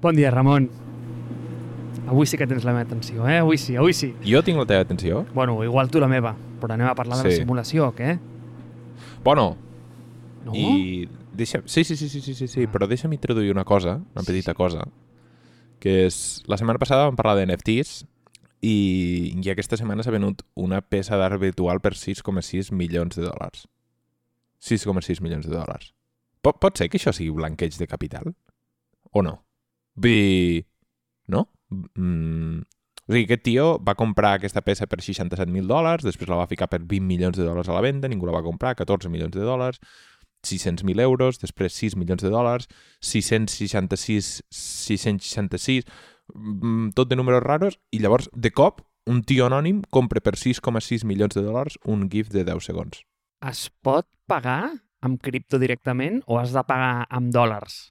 Bon dia, Ramon. Avui sí que tens la meva atenció, eh? Avui sí, avui sí. Jo tinc la teva atenció? Bueno, igual tu la meva, però anem a parlar de la Sí. simulació, què? Bueno, No? i deixa... Sí, sí, sí, sí, sí, sí, sí. Ah. però deixa'm introduir una cosa, una Sí, petita sí. cosa, que és... La setmana passada vam parlar de NFTs i, i aquesta setmana s'ha venut una peça d'art virtual per 6,6 milions de dòlars. 6,6 milions de dòlars. Pot, pot ser que això sigui blanqueig de capital? O no? Vull dir... No? Mm, o sigui, aquest tio va comprar aquesta peça per 67.000 dòlars, després la va ficar per 20 milions de dòlars a la venda, ningú la va comprar, 14 milions de dòlars, 600.000 euros, després 6 milions de dòlars, 666, 666, mm, tot de números raros, i llavors, de cop, un tio anònim compra per 6,6 milions de dòlars un GIF de 10 segons. Es pot pagar amb cripto directament o has de pagar amb dòlars?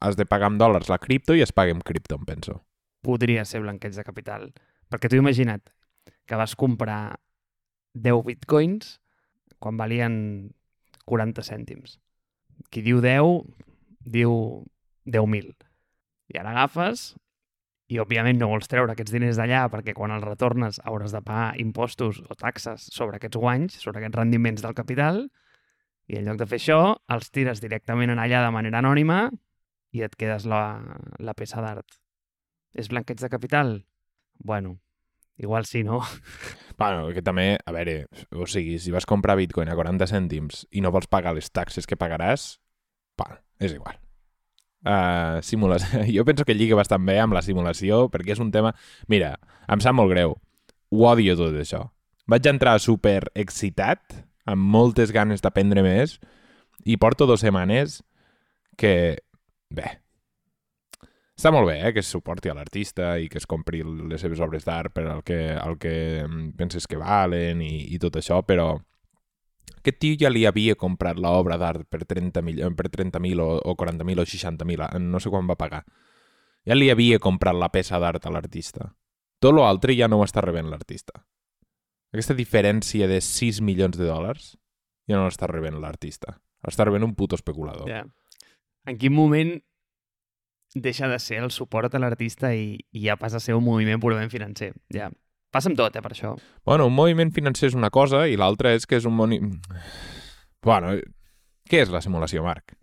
Has de pagar amb dòlars la cripto i es paga amb cripto, em penso. Podria ser blanqueig de capital. Perquè tu imagina't que vas comprar 10 bitcoins quan valien 40 cèntims. Qui diu 10, diu 10.000. I ara agafes i, òbviament, no vols treure aquests diners d'allà perquè quan els retornes hauràs de pagar impostos o taxes sobre aquests guanys, sobre aquests rendiments del capital, i en lloc de fer això, els tires directament en allà de manera anònima i et quedes la, la peça d'art. És blanqueig de capital? Bueno, igual sí, no? Bueno, que també, a veure, o sigui, si vas comprar bitcoin a 40 cèntims i no vols pagar les taxes que pagaràs, va, és igual. Uh, simulació. Jo penso que lliga bastant bé amb la simulació perquè és un tema... Mira, em sap molt greu. Ho odio tot això. Vaig entrar super excitat, amb moltes ganes d'aprendre més, i porto dues setmanes que... Bé, està molt bé eh, que es suporti a l'artista i que es compri les seves obres d'art per al que, al que mm, penses que valen i, i tot això, però aquest tio ja li havia comprat l'obra d'art per 30.000 per 30 o, o 40.000 o 60.000, eh, no sé quan va pagar. Ja li havia comprat la peça d'art a l'artista. Tot l'altre ja no ho està rebent l'artista. Aquesta diferència de 6 milions de dòlars ja no l'està rebent l'artista. L'està rebent un puto especulador. Ja. En quin moment deixa de ser el suport a l'artista i, i ja passa a ser un moviment purament financer? Ja. Passa amb tot, eh, per això. Bueno, un moviment financer és una cosa i l'altra és que és un... Moni... Bueno, què és la simulació, Marc?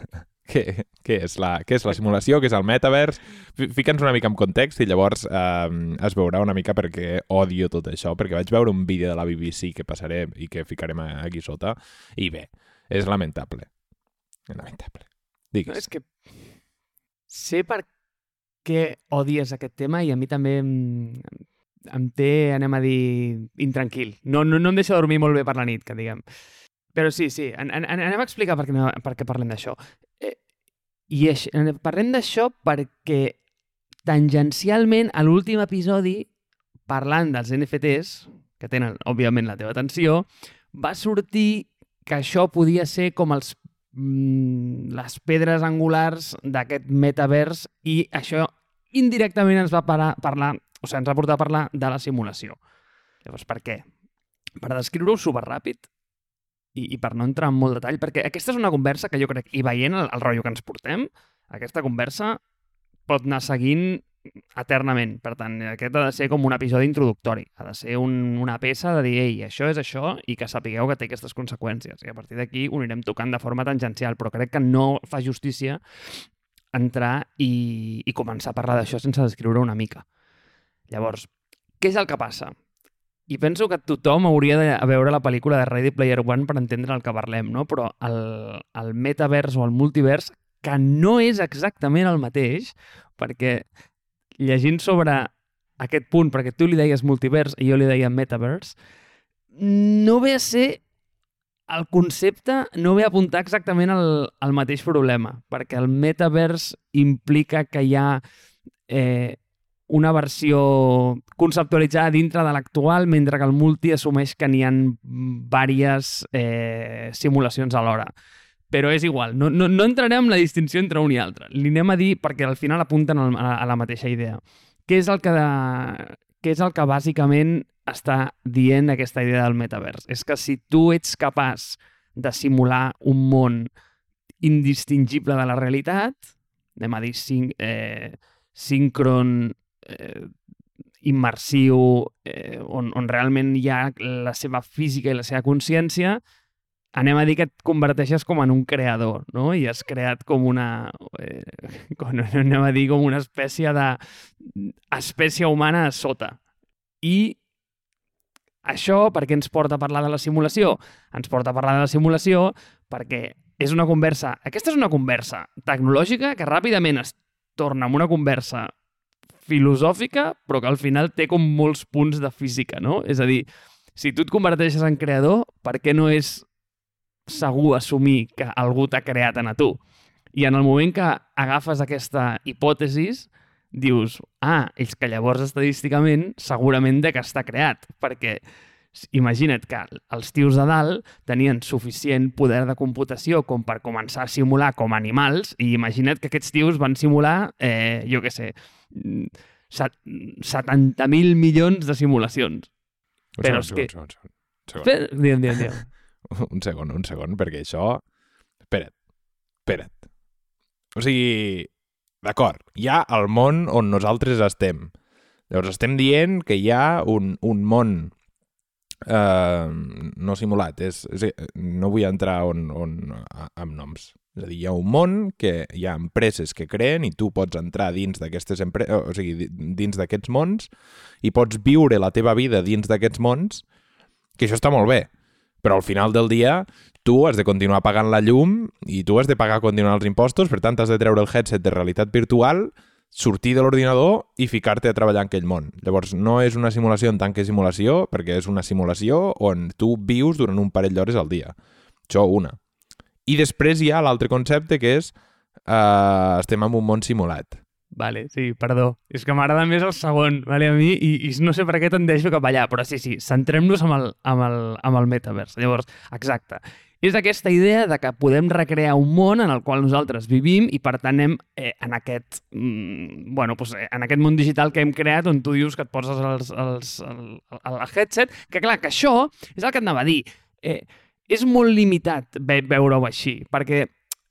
què, què, és la, què és la simulació? Què és el metavers? Fi- Fica'ns una mica en context i llavors eh, es veurà una mica perquè odio tot això, perquè vaig veure un vídeo de la BBC que passaré i que ficarem aquí sota i bé, és lamentable. Lamentable. No, Digues. és que sé per què odies aquest tema i a mi també em, em té, anem a dir, intranquil. No, no, no em deixa dormir molt bé per la nit, que diguem. Però sí, sí, an, an, anem a explicar per què, no- per què parlem d'això. Eh, I aix, eh, parlem d'això perquè tangencialment a l'últim episodi, parlant dels NFTs, que tenen, òbviament, la teva atenció, va sortir que això podia ser com els les pedres angulars d'aquest metavers i això indirectament ens va parar, parlar, o sigui, ens va portar a parlar de la simulació. Llavors, per què? Per descriure-ho superràpid i, i per no entrar en molt detall, perquè aquesta és una conversa que jo crec, i veient el, el rotllo que ens portem, aquesta conversa pot anar seguint eternament. Per tant, aquest ha de ser com un episodi introductori. Ha de ser un, una peça de dir, ei, això és això i que sapigueu que té aquestes conseqüències. I a partir d'aquí ho anirem tocant de forma tangencial, però crec que no fa justícia entrar i, i començar a parlar d'això sense descriure una mica. Llavors, què és el que passa? I penso que tothom hauria de veure la pel·lícula de Ready Player One per entendre el que parlem, no? Però el, el metavers o el multivers, que no és exactament el mateix, perquè llegint sobre aquest punt, perquè tu li deies multivers i jo li deia metavers, no ve a ser el concepte no ve a apuntar exactament al, al mateix problema, perquè el metavers implica que hi ha eh, una versió conceptualitzada dintre de l'actual, mentre que el multi assumeix que n'hi ha diverses eh, simulacions alhora. Però és igual, no, no, no entrarem en la distinció entre un i altre. Li anem a dir perquè al final apunten a, a la mateixa idea. Què és el que, de, què és el que bàsicament està dient aquesta idea del metavers? És que si tu ets capaç de simular un món indistingible de la realitat, anem a dir, sin, eh, síncron, eh, immersiu, eh, on, on realment hi ha la seva física i la seva consciència, anem a dir que et converteixes com en un creador, no? I has creat com una... Eh, com, anem a dir com una espècie de... espècie humana a sota. I això per què ens porta a parlar de la simulació? Ens porta a parlar de la simulació perquè és una conversa... Aquesta és una conversa tecnològica que ràpidament es torna en una conversa filosòfica, però que al final té com molts punts de física, no? És a dir, si tu et converteixes en creador, per què no és segur assumir que algú t'ha creat a tu? I en el moment que agafes aquesta hipòtesis, dius, ah, és que llavors estadísticament segurament de que està creat, perquè imagina't que els tios de dalt tenien suficient poder de computació com per començar a simular com animals i imagina't que aquests tios van simular, eh, jo què sé, 70.000 milions de simulacions. Un Però segon, és que... un segon, un segon. un segon, un segon, perquè això... Espera't, espera't. O sigui, d'acord, hi ha el món on nosaltres estem. Llavors estem dient que hi ha un, un món eh, no simulat, és, és, no vull entrar on, on, a, amb noms. És a dir, hi ha un món que hi ha empreses que creen i tu pots entrar dins d'aquestes empreses, o sigui, di- dins d'aquests mons i pots viure la teva vida dins d'aquests mons, que això està molt bé. Però al final del dia tu has de continuar pagant la llum i tu has de pagar continuar els impostos, per tant has de treure el headset de realitat virtual, sortir de l'ordinador i ficar-te a treballar en aquell món. Llavors, no és una simulació en tant que simulació, perquè és una simulació on tu vius durant un parell d'hores al dia. Això, una. I després hi ha l'altre concepte que és uh, estem en un món simulat. Vale, sí, perdó. És que m'agrada més el segon, vale, a mi, i, i no sé per què tendeixo cap allà, però sí, sí, centrem-nos amb, el, amb, el, amb el metavers. Llavors, exacte. És aquesta idea de que podem recrear un món en el qual nosaltres vivim i, per tant, anem eh, en, aquest, mm, bueno, doncs, eh, en aquest món digital que hem creat on tu dius que et poses els, els, el, el, el headset, que clar, que això és el que et anava a dir. Eh, és molt limitat ve veure-ho així, perquè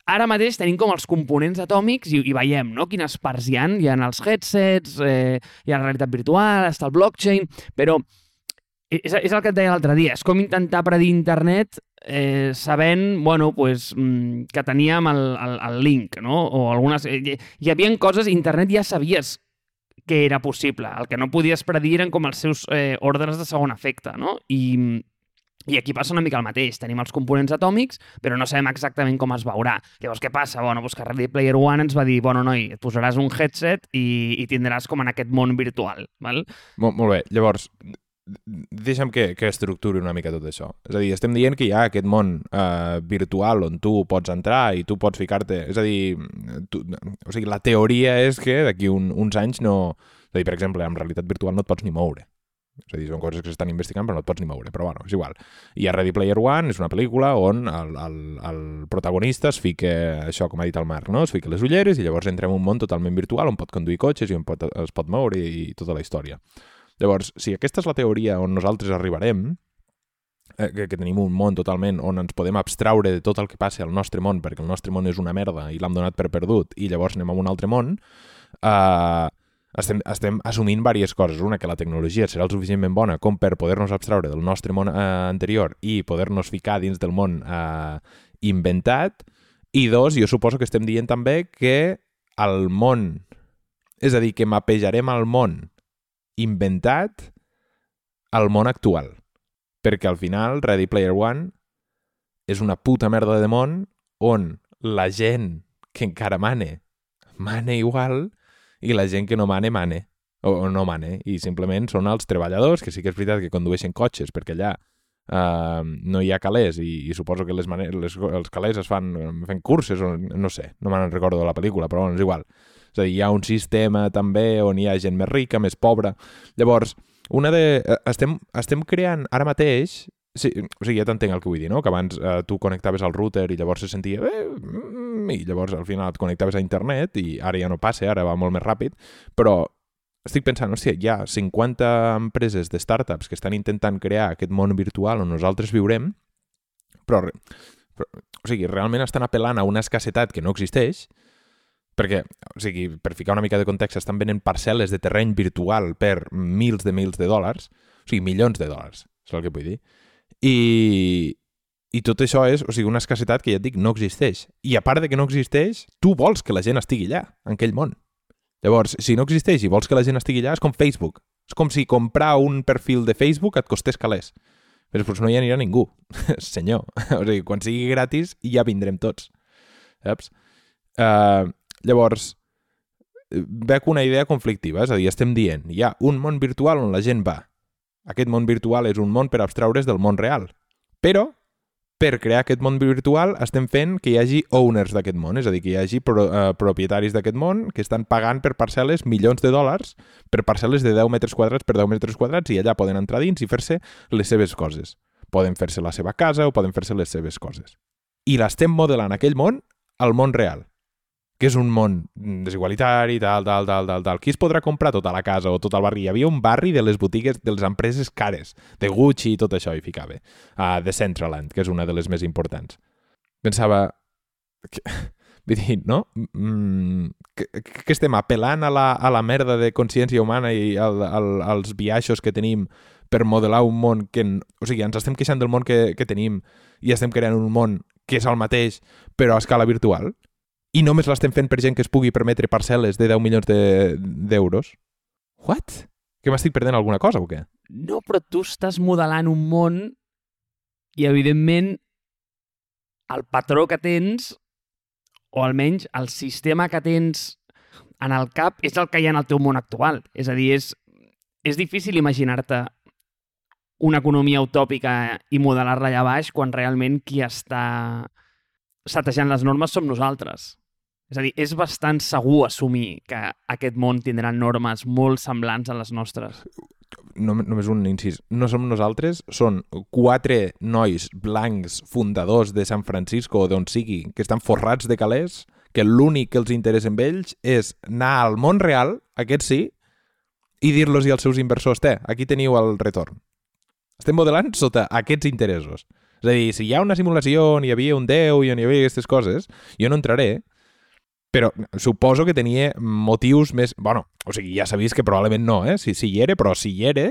ara mateix tenim com els components atòmics i, i veiem no? quines parts hi han. Hi ha els headsets, eh, hi ha la realitat virtual, està el blockchain, però és, és el que et deia l'altre dia, és com intentar predir internet eh, sabent, bueno, pues, mm, que teníem el, el, el link, no? O algunes... Eh, hi, hi havia coses, internet ja sabies que era possible. El que no podies predir eren com els seus eh, ordres de segon efecte, no? I, i aquí passa una mica el mateix. Tenim els components atòmics, però no sabem exactament com es veurà. Llavors, què passa? Bueno, doncs que Ready Player One ens va dir, bueno, noi, et posaràs un headset i, i tindràs com en aquest món virtual. Val? Molt, molt bé, llavors, deixa'm que, que estructuri una mica tot això. És a dir, estem dient que hi ha aquest món eh, virtual on tu pots entrar i tu pots ficar-te... És a dir, tu, o sigui, la teoria és que d'aquí un, uns anys no... És a dir, per exemple, amb realitat virtual no et pots ni moure. És a dir, són coses que s'estan investigant però no et pots ni moure, però bueno, és igual. I a Ready Player One és una pel·lícula on el, el, el protagonista es fica, això com ha dit el Marc, no? es fica les ulleres i llavors entra en un món totalment virtual on pot conduir cotxes i on pot, es pot moure i, i tota la història. Llavors, si aquesta és la teoria on nosaltres arribarem, eh, que, que tenim un món totalment on ens podem abstraure de tot el que passa al nostre món, perquè el nostre món és una merda i l'hem donat per perdut, i llavors anem a un altre món, eh, estem, estem assumint diverses coses. Una, que la tecnologia serà el suficientment bona com per poder-nos abstraure del nostre món eh, anterior i poder-nos ficar dins del món eh, inventat. I dos, jo suposo que estem dient també que el món, és a dir, que mapejarem el món inventat al món actual. Perquè al final Ready Player One és una puta merda de món on la gent que encara mane, mane igual, i la gent que no mane, mane. O, o no mane. I simplement són els treballadors, que sí que és veritat que condueixen cotxes, perquè allà uh, no hi ha calés i, i suposo que les, les els calés es fan fent curses, o no sé, no me'n recordo de la pel·lícula, però bueno, és igual. És a dir, hi ha un sistema també on hi ha gent més rica, més pobra. Llavors, una de... eh, Estem, estem creant ara mateix... Sí, o sigui, ja t'entenc el que vull dir, no? Que abans eh, tu connectaves al router i llavors se sentia... Eh, mm, I llavors al final et connectaves a internet i ara ja no passa, ara va molt més ràpid, però estic pensant, hòstia, hi ha 50 empreses de startups que estan intentant crear aquest món virtual on nosaltres viurem, però, però o sigui, realment estan apel·lant a una escassetat que no existeix, perquè, o sigui, per ficar una mica de context, estan venent parcel·les de terreny virtual per mils de mils de dòlars, o sigui, milions de dòlars, és el que vull dir. I, i tot això és, o sigui, una escassetat que ja et dic, no existeix. I a part de que no existeix, tu vols que la gent estigui allà, en aquell món. Llavors, si no existeix i vols que la gent estigui allà, és com Facebook. És com si comprar un perfil de Facebook et costés calés. Però després no hi anirà ningú. Senyor. O sigui, quan sigui gratis ja vindrem tots. Saps? Uh, llavors, veig una idea conflictiva, és a dir, estem dient, hi ha un món virtual on la gent va. Aquest món virtual és un món per abstraure's del món real. Però per crear aquest món virtual estem fent que hi hagi owners d'aquest món, és a dir, que hi hagi pro, uh, propietaris d'aquest món que estan pagant per parcel·les milions de dòlars per parcel·les de 10 metres quadrats per 10 metres quadrats i allà poden entrar dins i fer-se les seves coses. Poden fer-se la seva casa o poden fer-se les seves coses. I l'estem modelant aquell món al món real que és un món desigualitari, tal, tal, tal, tal, tal. Qui es podrà comprar tota la casa o tot el barri? Hi havia un barri de les botigues de les empreses cares, de Gucci i tot això hi ficava, a The Centraland, que és una de les més importants. Pensava... Que, vull dir, no? Mm, que, que estem apel·lant a la, a la merda de consciència humana i al, al, als biaixos que tenim per modelar un món que... O sigui, ens estem queixant del món que, que tenim i estem creant un món que és el mateix, però a escala virtual? I només l'estem fent per gent que es pugui permetre parcel·les de 10 milions d'euros. De, What? Que m'estic perdent alguna cosa o què? No, però tu estàs modelant un món i, evidentment, el patró que tens, o almenys el sistema que tens en el cap, és el que hi ha en el teu món actual. És a dir, és, és difícil imaginar-te una economia utòpica i modelar-la allà baix quan realment qui està satejant les normes som nosaltres. És a dir, és bastant segur assumir que aquest món tindrà normes molt semblants a les nostres. No, només un incís. No som nosaltres, són quatre nois blancs fundadors de San Francisco o d'on sigui, que estan forrats de calés, que l'únic que els interessa amb ells és anar al món real, aquest sí, i dir-los als seus inversors, té, aquí teniu el retorn. Estem modelant sota aquests interessos. És a dir, si hi ha una simulació on hi havia un déu i on hi havia aquestes coses, jo no entraré, però suposo que tenia motius més... bueno, o sigui, ja vist que probablement no, eh? Si, si hi era, però si hi era,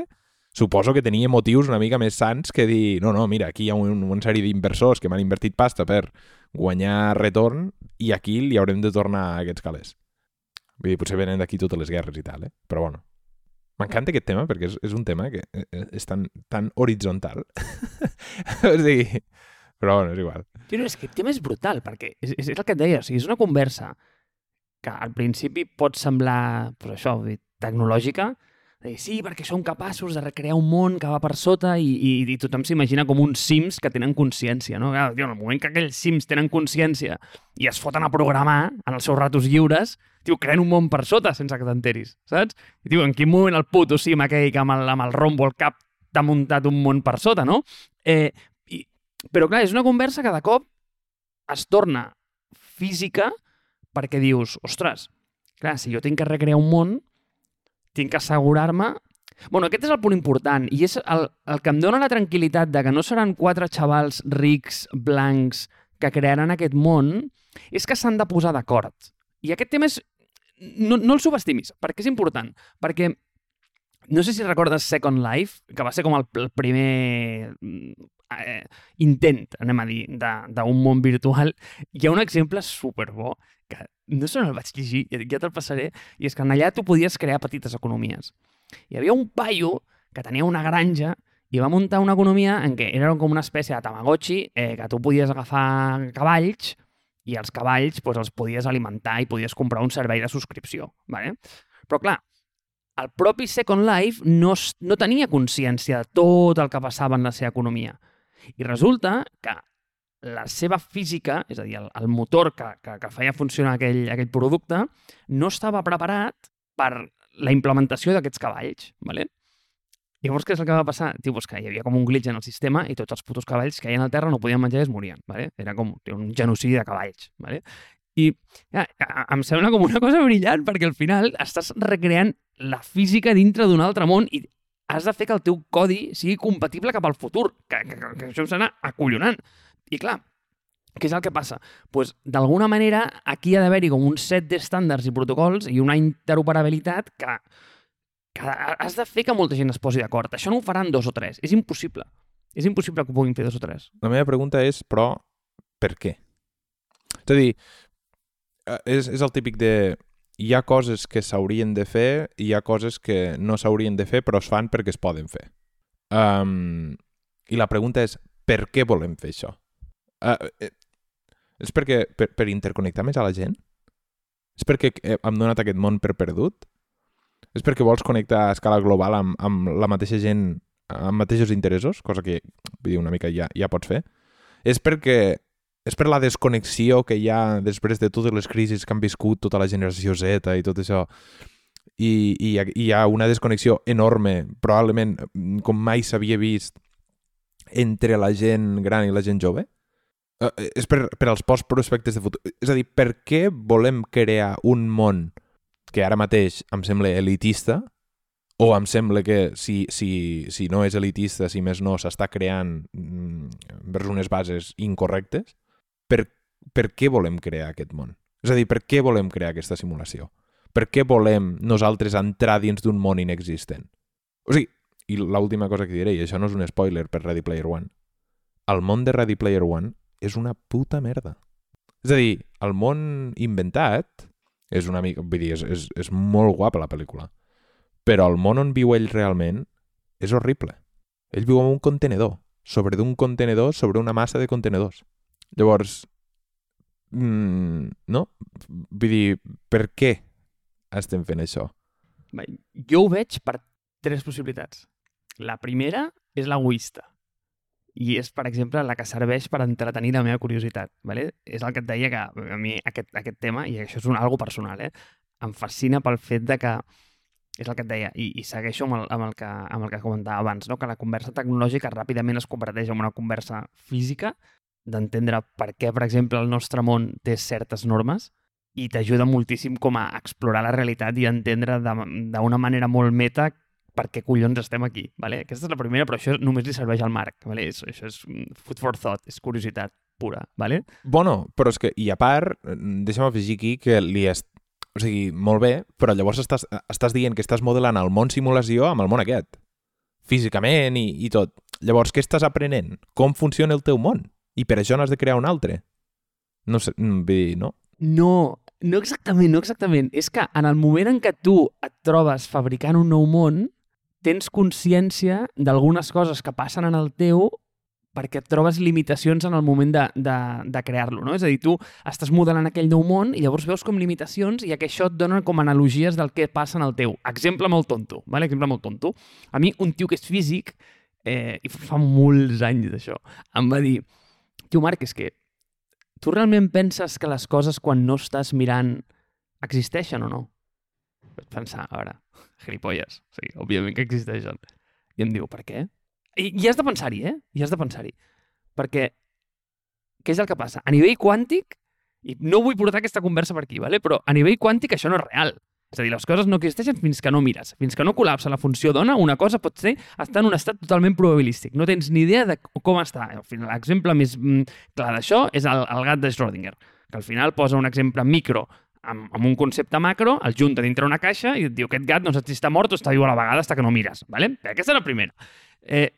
suposo que tenia motius una mica més sants que dir, no, no, mira, aquí hi ha un, una sèrie d'inversors que m'han invertit pasta per guanyar retorn i aquí li haurem de tornar aquests calés. Vull dir, potser venen d'aquí totes les guerres i tal, eh? Però bueno. M'encanta aquest tema perquè és, és un tema que eh, eh, és tan, tan horitzontal. o sigui, però bueno, és igual. No, és que el tema és brutal, perquè és, és el que et deia, o sigui, és una conversa que al principi pot semblar, pues això, tecnològica, sí, perquè som capaços de recrear un món que va per sota i, i, i tothom s'imagina com uns sims que tenen consciència, no? Clar, tio, en el moment que aquells sims tenen consciència i es foten a programar en els seus ratos lliures, tio, creen un món per sota sense que t'enteris, saps? I, tio, en quin moment el puto sim aquell que amb el, amb el rombo al cap t'ha muntat un món per sota, no? Eh, i, però clar, és una conversa que de cop es torna física perquè dius, ostres, clar, si jo tinc que recrear un món, tinc que assegurar-me... Bueno, aquest és el punt important i és el, el que em dona la tranquil·litat de que no seran quatre xavals rics, blancs, que crearan aquest món, és que s'han de posar d'acord. I aquest tema és... No, no el subestimis, perquè és important. Perquè no sé si recordes Second Life, que va ser com el, el primer eh, intent, anem a dir, d'un món virtual. Hi ha un exemple superbo que no sé on el vaig llegir, ja te'l passaré, i és que allà tu podies crear petites economies. Hi havia un paio que tenia una granja i va muntar una economia en què era com una espècie de Tamagotchi, eh, que tu podies agafar cavalls i els cavalls doncs, els podies alimentar i podies comprar un servei de subscripció. Vale? Però clar, el propi Second Life no, no tenia consciència de tot el que passava en la seva economia. I resulta que la seva física, és a dir, el, el motor que, que, que feia funcionar aquell, aquell producte, no estava preparat per la implementació d'aquests cavalls. ¿vale? Llavors què és el que va passar? Tio, pues que hi havia com un glitch en el sistema i tots els putos cavalls que hi al terra no podien menjar i es morien. ¿vale? Era com un genocidi de cavalls. ¿vale? I ja, em sembla com una cosa brillant perquè al final estàs recreant la física dintre d'un altre món i has de fer que el teu codi sigui compatible cap al futur, que, que, que, que això em sembla acollonant. I clar, Què és el que passa? pues, D'alguna manera, aquí ha d'haver-hi com un set d'estàndards i protocols i una interoperabilitat que, que has de fer que molta gent es posi d'acord. Això no ho faran dos o tres. És impossible. És impossible que ho puguin fer dos o tres. La meva pregunta és, però, per què? És a dir, eh, és, és el típic de hi ha coses que s'haurien de fer i hi ha coses que no s'haurien de fer però es fan perquè es poden fer. Um, I la pregunta és, per què volem fer això? Uh, eh, és perquè per, per interconnectar més a la gent? És perquè hem donat aquest món per perdut? És perquè vols connectar a escala global amb, amb la mateixa gent amb mateixos interessos, cosa que vull dir, una mica ja, ja pots fer? És perquè és per la desconnexió que hi ha després de totes les crisis que han viscut tota la generació Z i tot això i, i hi ha una desconnexió enorme, probablement com mai s'havia vist entre la gent gran i la gent jove? Uh, és per, per als post-prospectes de futur. És a dir, per què volem crear un món que ara mateix em sembla elitista, o em sembla que si, si, si no és elitista, si més no, s'està creant mm, vers unes bases incorrectes, per, per què volem crear aquest món? És a dir, per què volem crear aquesta simulació? Per què volem nosaltres entrar dins d'un món inexistent? O sigui, i l'última cosa que diré, i això no és un spoiler per Ready Player One, el món de Ready Player One és una puta merda. És a dir, el món inventat és una mica... Vull dir, és, és, és molt guapa la pel·lícula. Però el món on viu ell realment és horrible. Ell viu en un contenedor, sobre d'un contenedor, sobre una massa de contenedors. Llavors, mm, no? Vull dir, per què estem fent això? Jo ho veig per tres possibilitats. La primera és l'egoista. I és, per exemple, la que serveix per entretenir la meva curiositat. ¿vale? És el que et deia que a mi aquest, aquest tema, i això és un algo personal, eh? em fascina pel fet de que és el que et deia, i, i segueixo amb el, amb, el que, amb el que comentava abans, no? que la conversa tecnològica ràpidament es converteix en una conversa física, d'entendre per què, per exemple, el nostre món té certes normes i t'ajuda moltíssim com a explorar la realitat i entendre d'una manera molt meta per què collons estem aquí. Vale? Aquesta és la primera, però això només li serveix al Marc. Vale? Això, això és food for thought, és curiositat pura. Vale? Bueno, però és que, i a part, deixa'm afegir aquí que li, est, o sigui, molt bé, però llavors estàs, estàs dient que estàs modelant el món simulació amb el món aquest. Físicament i, i tot. Llavors, què estàs aprenent? Com funciona el teu món? I per això n'has de crear un altre. No sé, mm, vull dir, no? No, no exactament, no exactament. És que en el moment en què tu et trobes fabricant un nou món, tens consciència d'algunes coses que passen en el teu perquè et trobes limitacions en el moment de, de, de crear-lo, no? És a dir, tu estàs modelant aquell nou món i llavors veus com limitacions i que això et dona com analogies del que passa en el teu. Exemple molt tonto, vale? exemple molt tonto. A mi, un tio que és físic, eh, i fa molts anys d'això, em va dir, tio Marc, és que tu realment penses que les coses quan no estàs mirant existeixen o no? Vaig pensar, a veure, gilipolles, sí, òbviament que existeixen. I em diu, per què? I, i has de pensar-hi, eh? I has de pensar-hi. Perquè, què és el que passa? A nivell quàntic, i no vull portar aquesta conversa per aquí, ¿vale? però a nivell quàntic això no és real. És a dir, les coses no existeixen fins que no mires. Fins que no col·lapsa la funció dona, una cosa pot ser estar en un estat totalment probabilístic. No tens ni idea de com està. L'exemple més mm, clar d'això és el, el gat de Schrödinger, que al final posa un exemple micro amb, amb un concepte macro, el junta dintre una caixa i et diu aquest gat no sé si està mort o està viu a la vegada fins que no mires. ¿vale? Aquesta és la primera. Eh,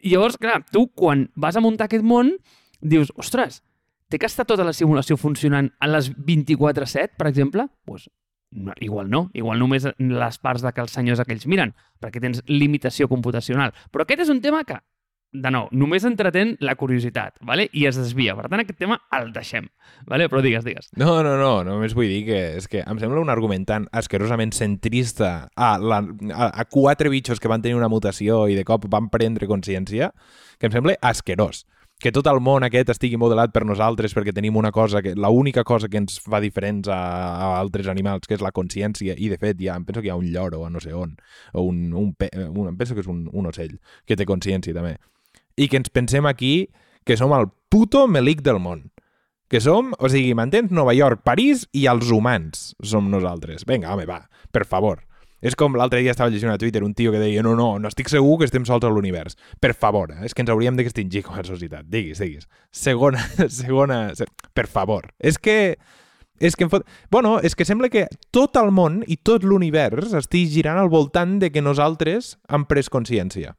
llavors, clar, tu quan vas a muntar aquest món, dius, ostres, té que estar tota la simulació funcionant a les 24-7, per exemple? Doncs pues, igual no, igual només les parts de que els senyors aquells miren, perquè tens limitació computacional. Però aquest és un tema que de nou, només entretén la curiositat, ¿vale? i es desvia. Per tant, aquest tema el deixem. ¿vale? Però digues, digues. No, no, no, només vull dir que és que em sembla un argument tan asquerosament centrista a, la, a, a quatre bitxos que van tenir una mutació i de cop van prendre consciència, que em sembla asquerós que tot el món aquest estigui modelat per nosaltres perquè tenim una cosa, que la única cosa que ens fa diferents a, a altres animals, que és la consciència, i de fet ja, em penso que hi ha un lloro o no sé on, o un, un, un em penso que és un, un ocell, que té consciència també i que ens pensem aquí que som el puto melic del món. Que som, o sigui, m'entens? Nova York, París i els humans som nosaltres. Vinga, home, va, per favor. És com l'altre dia estava llegint a Twitter un tio que deia no, no, no estic segur que estem sols a l'univers. Per favor, eh? és que ens hauríem d'extingir com a societat. Diguis, diguis. Segona, segona... Se... Per favor. És que... És que fot... Bueno, és que sembla que tot el món i tot l'univers estigui girant al voltant de que nosaltres hem pres consciència.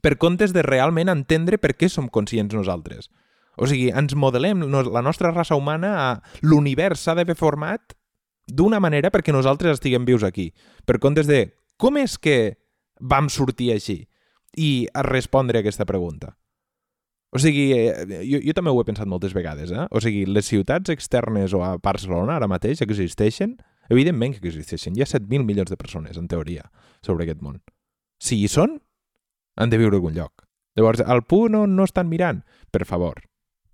Per comptes de realment entendre per què som conscients nosaltres. O sigui, ens modelem la nostra raça humana a l'univers s'ha d'haver format d'una manera perquè nosaltres estiguem vius aquí. Per comptes de com és que vam sortir així? I a respondre a aquesta pregunta. O sigui, eh, jo, jo també ho he pensat moltes vegades, eh? O sigui, les ciutats externes o a Barcelona ara mateix existeixen? Evidentment que existeixen. Hi ha 7.000 milions de persones, en teoria, sobre aquest món. Si hi són, han de viure a algun lloc. Llavors, al punt on no estan mirant, per favor,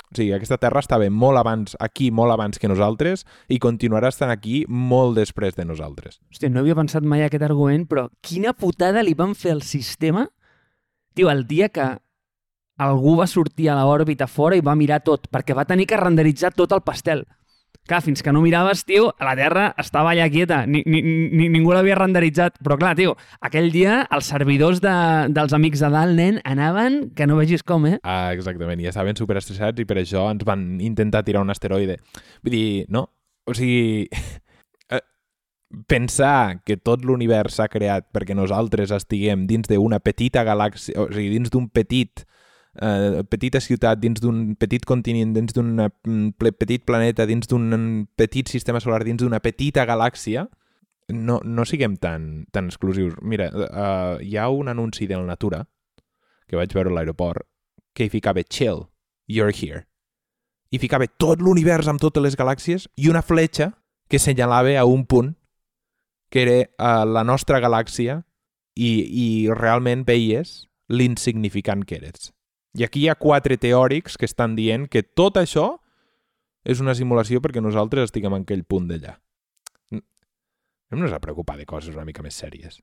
o sigui, aquesta terra estava molt abans, aquí molt abans que nosaltres i continuarà estant aquí molt després de nosaltres. Hòstia, no havia pensat mai aquest argument, però quina putada li van fer al sistema Tio, el dia que algú va sortir a l'òrbita fora i va mirar tot, perquè va tenir que renderitzar tot el pastel. Clar, fins que no miraves, tio, la Terra estava allà quieta, ni, ni, ni, ningú l'havia renderitzat. Però clar, tio, aquell dia els servidors de, dels amics de dalt, nen, anaven que no vegis com, eh? Ah, exactament, i estaven superestressats i per això ens van intentar tirar un asteroide. Vull dir, no? O sigui, eh, pensar que tot l'univers s'ha creat perquè nosaltres estiguem dins d'una petita galàxia, o sigui, dins d'un petit eh, petita ciutat dins d'un petit continent, dins d'un mm, petit planeta, dins d'un petit sistema solar, dins d'una petita galàxia, no, no siguem tan, tan exclusius. Mira, uh, hi ha un anunci del Natura que vaig veure a l'aeroport que hi ficava chill, you're here. I ficava tot l'univers amb totes les galàxies i una fletxa que senyalava a un punt que era uh, la nostra galàxia i, i realment veies l'insignificant que eres. I aquí hi ha quatre teòrics que estan dient que tot això és una simulació perquè nosaltres estiguem en aquell punt d'allà. Hem-nos a preocupar de coses una mica més sèries.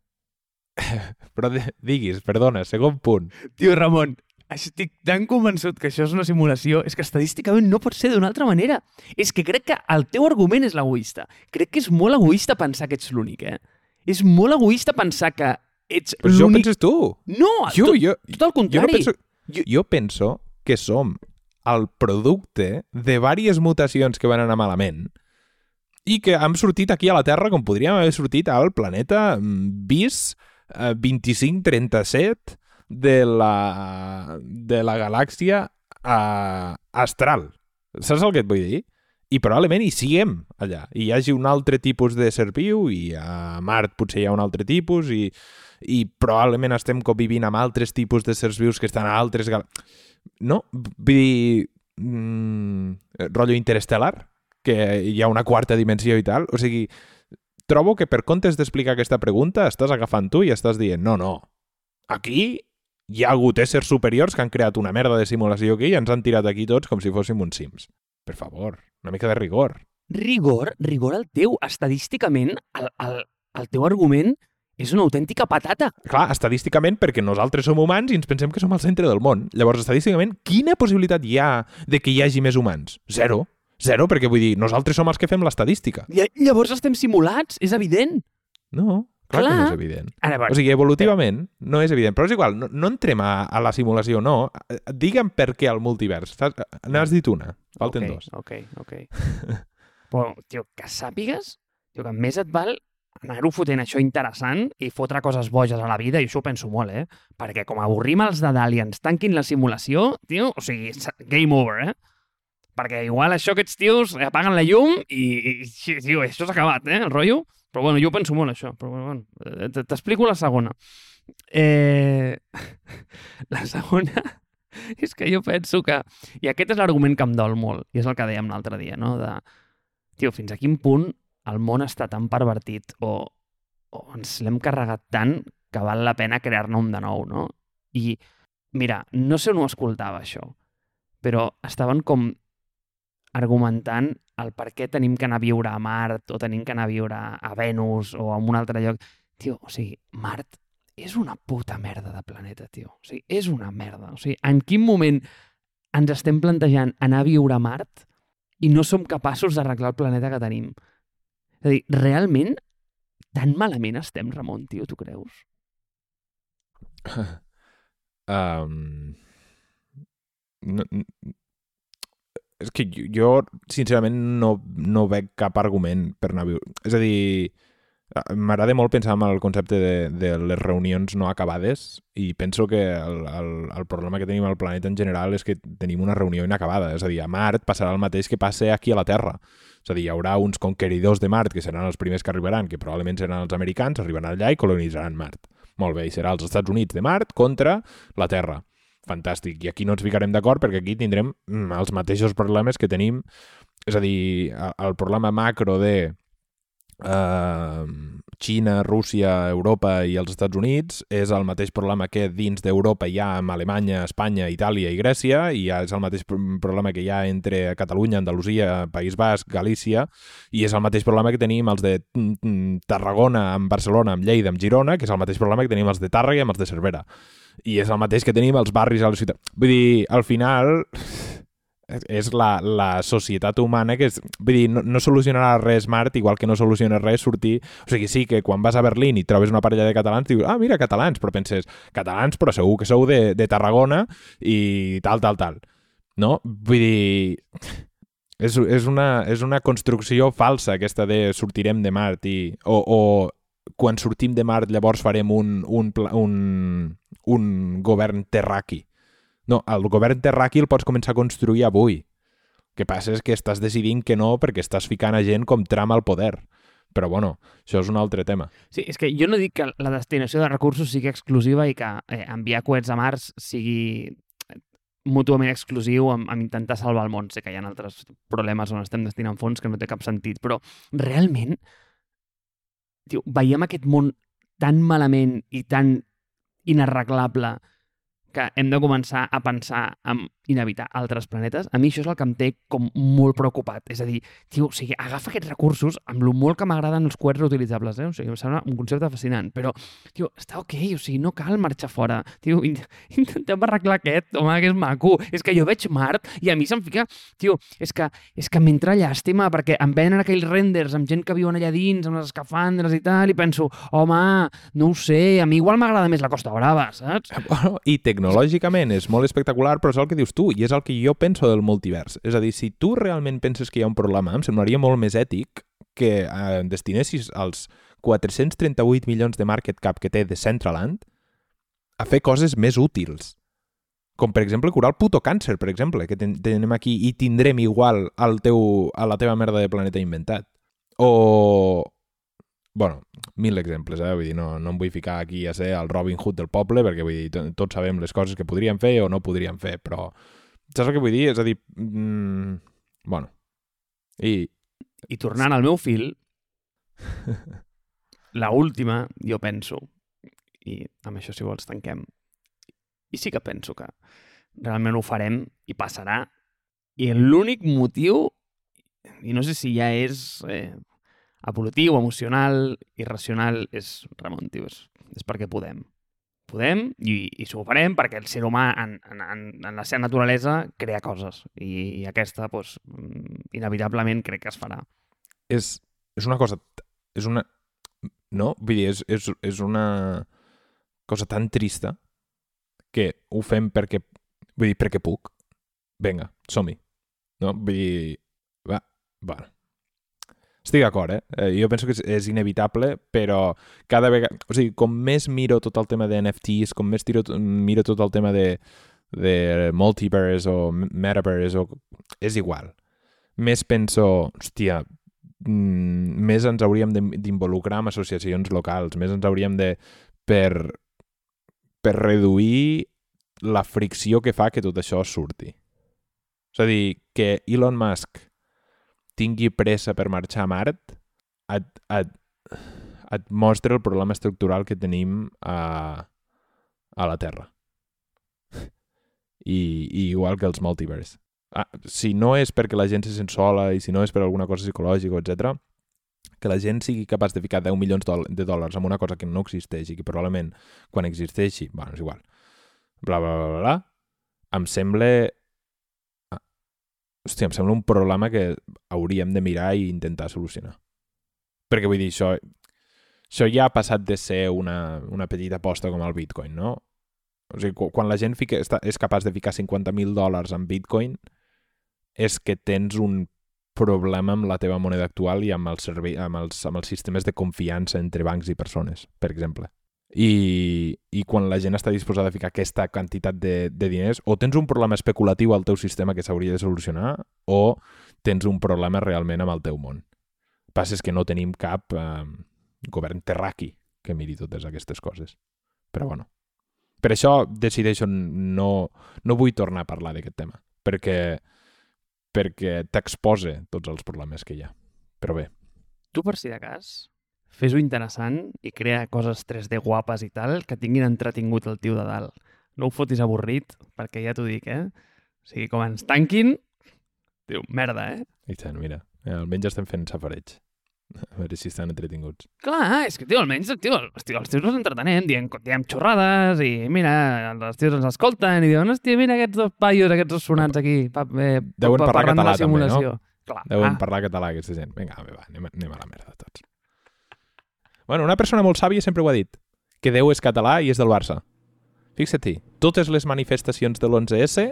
Però diguis, perdona, segon punt. Tio Ramon, estic tan convençut que això és una simulació, és que estadísticament no pot ser d'una altra manera. És que crec que el teu argument és l'egoista. Crec que és molt egoista pensar que ets l'únic, eh? És molt egoista pensar que ets l'únic... Però això ho penses tu. No, jo, tot, jo, tot el contrari. Jo no penso... Jo, jo penso que som el producte de diverses mutacions que van anar malament i que hem sortit aquí a la Terra com podríem haver sortit al planeta BIS mm, 2537 eh, de la, de la galàxia uh, astral. Saps el que et vull dir? I probablement hi siguem allà. I hi hagi un altre tipus de ser viu i a Mart potser hi ha un altre tipus i i probablement estem convivint amb altres tipus de sers vius que estan a altres... Gal... No? Vull dir... Mm, rotllo interestel·lar, que hi ha una quarta dimensió i tal. O sigui, trobo que per comptes d'explicar aquesta pregunta estàs agafant tu i estàs dient no, no, aquí hi ha hagut éssers superiors que han creat una merda de simulació aquí i ens han tirat aquí tots com si fóssim uns sims. Per favor, una mica de rigor. Rigor? Rigor el teu. Estadísticament, el, el, el teu argument és una autèntica patata. Clar, estadísticament, perquè nosaltres som humans i ens pensem que som al centre del món. Llavors, estadísticament, quina possibilitat hi ha de que hi hagi més humans? Zero. Zero, perquè vull dir, nosaltres som els que fem l'estadística. Llavors estem simulats, és evident. No, clar, clar. que no és evident. Ara, bueno, o sigui, evolutivament però... no és evident. Però és igual, no, no entrem a, a la simulació, no. Digue'm per què al multivers. N'has dit una, falten okay, dos. Ok, ok. però, tio, que sàpigues tio, que més et val anar-ho fotent això interessant i fotre coses boges a la vida, i això ho penso molt, eh? Perquè com avorrim els de i ens tanquin la simulació, tio, o sigui, game over, eh? Perquè igual això aquests tios apaguen la llum i, i tio, això s'ha acabat, eh, el rotllo. Però bueno, jo penso molt això. Però bueno, eh, t'explico la segona. Eh... La segona és que jo penso que... I aquest és l'argument que em dol molt, i és el que dèiem l'altre dia, no? De, tio, fins a quin punt el món està tan pervertit o, o ens l'hem carregat tant que val la pena crear-ne un de nou, no? I, mira, no sé on ho escoltava, això, però estaven com argumentant el per què tenim que anar a viure a Mart o tenim que anar a viure a Venus o a un altre lloc. Tio, o sigui, Mart és una puta merda de planeta, tio. O sigui, és una merda. O sigui, en quin moment ens estem plantejant anar a viure a Mart i no som capaços d'arreglar el planeta que tenim? És a dir, realment tan malament estem, Ramon, tio, tu creus? um, no, és que jo, jo sincerament, no, no veig cap argument per anar a viure. És a dir, m'agrada molt pensar en el concepte de, de les reunions no acabades i penso que el, el, el problema que tenim al planeta en general és que tenim una reunió inacabada. És a dir, a Mart passarà el mateix que passa aquí a la Terra. És a dir, hi haurà uns conqueridors de Mart que seran els primers que arribaran, que probablement seran els americans, arribaran allà i colonitzaran Mart. Molt bé, i serà els Estats Units de Mart contra la Terra fantàstic. I aquí no ens ficarem d'acord perquè aquí tindrem mm, els mateixos problemes que tenim, és a dir, el problema macro de eh, Xina, Rússia, Europa i els Estats Units és el mateix problema que dins d'Europa hi ha amb Alemanya, Espanya, Itàlia i Grècia i és el mateix problema que hi ha entre Catalunya, Andalusia, País Basc, Galícia i és el mateix problema que tenim els de mm, mm, Tarragona amb Barcelona, amb Lleida, amb Girona, que és el mateix problema que tenim els de Tàrrega i amb els de Cervera i és el mateix que tenim els barris a la ciutat. Vull dir, al final és la, la societat humana que és, vull dir, no, no solucionarà res Mart igual que no soluciona res sortir o sigui, sí que quan vas a Berlín i trobes una parella de catalans dius, ah, mira, catalans, però penses catalans, però segur que sou de, de Tarragona i tal, tal, tal no? Vull dir és, és, una, és una construcció falsa aquesta de sortirem de Mart i, o, o quan sortim de Mart llavors farem un, un, un, un govern terraqui. No, el govern terraqui el pots començar a construir avui. El que passa és que estàs decidint que no perquè estàs ficant a gent com trama al poder. Però bueno, això és un altre tema. Sí, és que jo no dic que la destinació de recursos sigui exclusiva i que eh, enviar coets a Mars sigui mútuament exclusiu amb, amb intentar salvar el món. Sé que hi ha altres problemes on estem destinant fons que no té cap sentit, però realment tio, veiem aquest món tan malament i tan inarreglable que hem de començar a pensar en inevitar altres planetes, a mi això és el que em té com molt preocupat. És a dir, tio, o sigui, agafa aquests recursos amb lo molt que m'agraden els coets reutilitzables, eh? O sigui, em sembla un concepte fascinant, però, tio, està ok, o sigui, no cal marxar fora. Tio, in intentem arreglar aquest, home, que és maco. És que jo veig Mart i a mi se'm fica... Tio, és que, és que m'entra llàstima perquè em venen aquells renders amb gent que viuen allà dins, amb les escafandres i tal, i penso, home, no ho sé, a mi igual m'agrada més la Costa Brava, saps? I tecnològicament és molt espectacular, però és el que dius tu, i és el que jo penso del multivers. És a dir, si tu realment penses que hi ha un problema, em semblaria molt més ètic que eh, destinessis els 438 milions de market cap que té de Centraland a fer coses més útils. Com, per exemple, curar el puto càncer, per exemple, que ten tenim aquí i tindrem igual al teu, a la teva merda de planeta inventat. O, bueno, mil exemples, eh? Vull dir, no, no em vull ficar aquí a ser el Robin Hood del poble, perquè vull dir, tots sabem les coses que podríem fer o no podríem fer, però saps el que vull dir? És a dir, mm, bueno, i... I tornant al meu fil, la última, jo penso, i amb això si vols tanquem, i sí que penso que realment ho farem i passarà, i l'únic motiu, i no sé si ja és eh, evolutiu, emocional, irracional, és, Ramon, tio, és, és perquè podem. Podem i, i s'ho farem perquè el ser humà en, en, en la seva naturalesa crea coses i, i aquesta, doncs, inevitablement crec que es farà. És, és una cosa... És una... No? Vull dir, és, és, és una cosa tan trista que ho fem perquè... Vull dir, perquè puc. Vinga, som-hi. No? Vull dir... Va, va, estic d'acord, eh? eh? Jo penso que és, és inevitable, però cada vegada... O sigui, com més miro tot el tema de NFTs, com més tiro, miro tot el tema de, de multiverse o metaverse, o... és igual. Més penso, hòstia, mm, més ens hauríem d'involucrar amb associacions locals, més ens hauríem de... per, per reduir la fricció que fa que tot això surti. És a dir, que Elon Musk tingui pressa per marxar a Mart et, et, et mostra el problema estructural que tenim a, a la Terra. I, I igual que els multiverse. Ah, si no és perquè la gent se sent sola i si no és per alguna cosa psicològica, etc, que la gent sigui capaç de ficar 10 milions de dòlars en una cosa que no existeix i que probablement quan existeixi, bueno, és igual, bla, bla, bla, bla, em sembla hòstia, em sembla un problema que hauríem de mirar i intentar solucionar. Perquè vull dir, això... això ja ha passat de ser una, una petita aposta com el Bitcoin, no? O sigui, qu- quan la gent fica, està, és capaç de ficar 50.000 dòlars en Bitcoin, és que tens un problema amb la teva moneda actual i amb, el servei, amb, els, amb els sistemes de confiança entre bancs i persones, per exemple. I, i quan la gent està disposada a ficar aquesta quantitat de, de diners, o tens un problema especulatiu al teu sistema que s'hauria de solucionar, o tens un problema realment amb el teu món. El passa és que no tenim cap eh, govern terraqui que miri totes aquestes coses. Però bueno. Per això decideixo no, no vull tornar a parlar d'aquest tema, perquè, perquè t'exposa tots els problemes que hi ha. Però bé, Tu, per si de cas, fes-ho interessant i crea coses 3D guapes i tal que tinguin entretingut el tio de dalt. No ho fotis avorrit, perquè ja t'ho dic, eh? O sigui, com ens tanquin, diu, merda, eh? i tant, mira, eh, almenys estem fent safareig. A veure si estan entretinguts. Clar, és que, tio, almenys tio, els, tio, els tios els entretenem, diem, diem xorrades i, mira, els tios ens escolten i diuen, hòstia, mira aquests dos paios, aquests dos sonats aquí, pa, eh, Deuen pa, parlar parlant de la català també, no? simulació. Clar, Deuen ah, parlar català aquesta gent. Vinga, va, anem, anem a la merda tots. Bueno, una persona molt sàvia sempre ho ha dit, que Déu és català i és del Barça. Fixa-t'hi, totes les manifestacions de l'11S,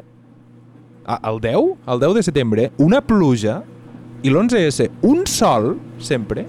a- el 10, el 10 de setembre, una pluja, i l'11S, un sol, sempre,